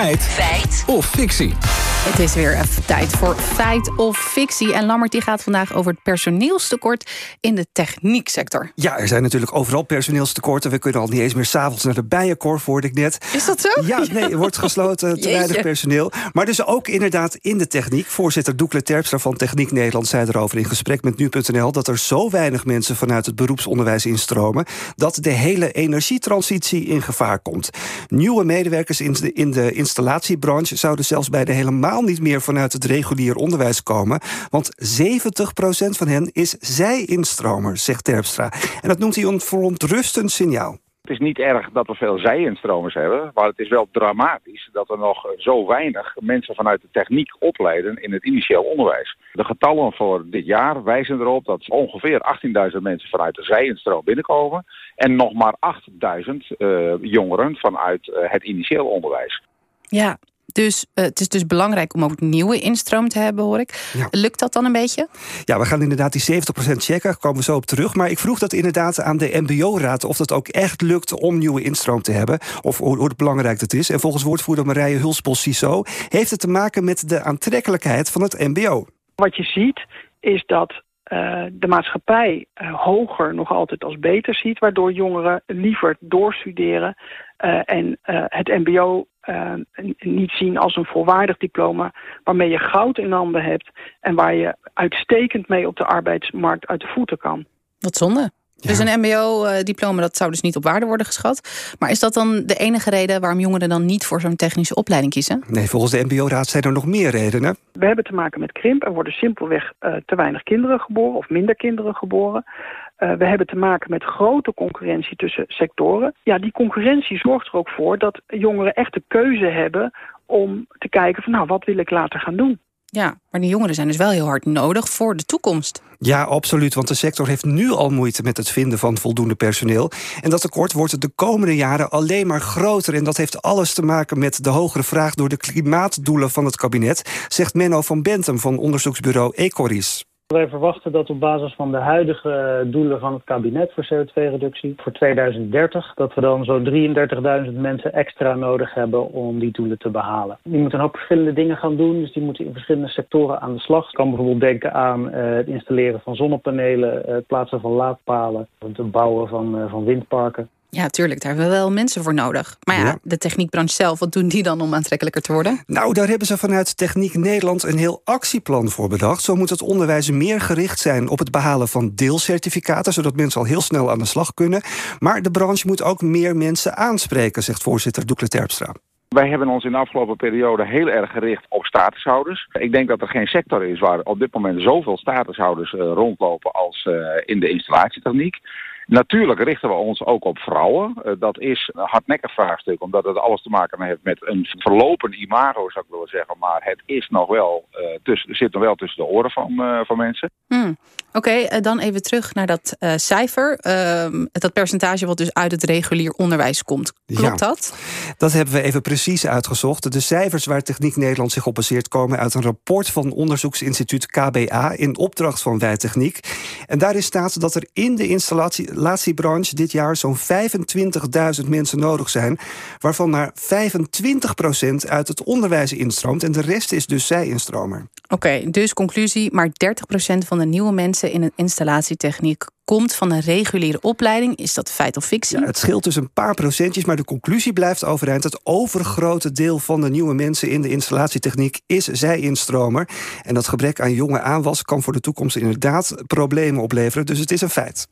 Feit. Feit. Of fictie. Het is weer even tijd voor feit of fictie. En Lammert die gaat vandaag over het personeelstekort in de technieksector. Ja, er zijn natuurlijk overal personeelstekorten. We kunnen al niet eens meer s'avonds naar de bijenkorf, hoorde ik net. Is dat zo? Ja, nee, er wordt gesloten, te weinig personeel. Maar dus ook inderdaad in de techniek. Voorzitter Doekle Terpstra van Techniek Nederland zei erover in gesprek met Nu.nl... dat er zo weinig mensen vanuit het beroepsonderwijs instromen... dat de hele energietransitie in gevaar komt. Nieuwe medewerkers in de, in de installatiebranche... zouden zelfs bij de helemaal niet meer vanuit het regulier onderwijs komen. Want 70% van hen is zij-instromer, zegt Terpstra. En dat noemt hij een verontrustend signaal. Het is niet erg dat we veel zij-instromers hebben, maar het is wel dramatisch dat er nog zo weinig mensen vanuit de techniek opleiden in het initieel onderwijs. De getallen voor dit jaar wijzen erop dat ongeveer 18.000 mensen vanuit de zij-instroom binnenkomen en nog maar 8.000 eh, jongeren vanuit eh, het initieel onderwijs. Ja, dus eh, het is dus belangrijk om ook nieuwe instroom te hebben, hoor ik. Ja. Lukt dat dan een beetje? Ja, we gaan inderdaad die 70% checken, daar komen we zo op terug. Maar ik vroeg dat inderdaad aan de MBO-raad... of dat ook echt lukt om nieuwe instroom te hebben. Of hoe, hoe belangrijk dat is. En volgens woordvoerder Marije Hulsbos-Ciso... heeft het te maken met de aantrekkelijkheid van het MBO. Wat je ziet is dat eh, de maatschappij eh, hoger nog altijd als beter ziet, waardoor jongeren liever doorstuderen eh, en eh, het MBO eh, niet zien als een volwaardig diploma waarmee je goud in handen hebt en waar je uitstekend mee op de arbeidsmarkt uit de voeten kan. Wat zonde. Dus een MBO-diploma, dat zou dus niet op waarde worden geschat. Maar is dat dan de enige reden waarom jongeren dan niet voor zo'n technische opleiding kiezen? Nee, volgens de MBO-raad zijn er nog meer redenen. We hebben te maken met krimp. Er worden simpelweg eh, te weinig kinderen geboren of minder kinderen geboren. Eh, we hebben te maken met grote concurrentie tussen sectoren. Ja, die concurrentie zorgt er ook voor dat jongeren echt de keuze hebben om te kijken van nou, wat wil ik later gaan doen? Ja, maar die jongeren zijn dus wel heel hard nodig voor de toekomst. Ja, absoluut, want de sector heeft nu al moeite met het vinden van voldoende personeel. En dat tekort wordt de komende jaren alleen maar groter. En dat heeft alles te maken met de hogere vraag door de klimaatdoelen van het kabinet, zegt Menno van Bentum van onderzoeksbureau Ecoris. Wij verwachten dat op basis van de huidige doelen van het kabinet voor CO2-reductie voor 2030, dat we dan zo'n 33.000 mensen extra nodig hebben om die doelen te behalen. Die moeten een hoop verschillende dingen gaan doen, dus die moeten in verschillende sectoren aan de slag. Ik kan bijvoorbeeld denken aan eh, het installeren van zonnepanelen, eh, het plaatsen van laadpalen, het bouwen van, eh, van windparken. Ja, tuurlijk, daar hebben we wel mensen voor nodig. Maar ja, Ja. de techniekbranche zelf, wat doen die dan om aantrekkelijker te worden? Nou, daar hebben ze vanuit Techniek Nederland een heel actieplan voor bedacht. Zo moet het onderwijs meer gericht zijn op het behalen van deelcertificaten, zodat mensen al heel snel aan de slag kunnen. Maar de branche moet ook meer mensen aanspreken, zegt voorzitter Doekle Terpstra. Wij hebben ons in de afgelopen periode heel erg gericht op statushouders. Ik denk dat er geen sector is waar op dit moment zoveel statushouders eh, rondlopen als eh, in de installatietechniek. Natuurlijk richten we ons ook op vrouwen. Eh, dat is een hardnekkig vraagstuk, omdat het alles te maken heeft met een verlopen imago, zou ik willen zeggen. Maar het is nog wel, eh, tussen, zit nog wel tussen de oren van, eh, van mensen. Hmm. Oké, dan even terug naar dat eh, cijfer. Ehm, dat percentage wat dus uit het regulier onderwijs komt. Klopt Ja. dat? Dat hebben we even precies uitgezocht. De cijfers waar Techniek Nederland zich op baseert komen uit een rapport van onderzoeksinstituut KBA in opdracht van Wijtechniek. En daarin staat dat er in de installatiebranche dit jaar zo'n 25.000 mensen nodig zijn, waarvan maar 25% uit het onderwijs instroomt en de rest is dus zij-instromer. Oké, dus conclusie, maar 30% van de nieuwe mensen in een installatietechniek komt van een reguliere opleiding. Is dat feit of fictie? Ja, het scheelt dus een paar procentjes, maar de conclusie blijft overeind. Het overgrote deel van de nieuwe mensen in de installatietechniek is zij-instromer. En dat gebrek aan jonge aanwas kan voor de toekomst inderdaad problemen opleveren. Dus het is een feit.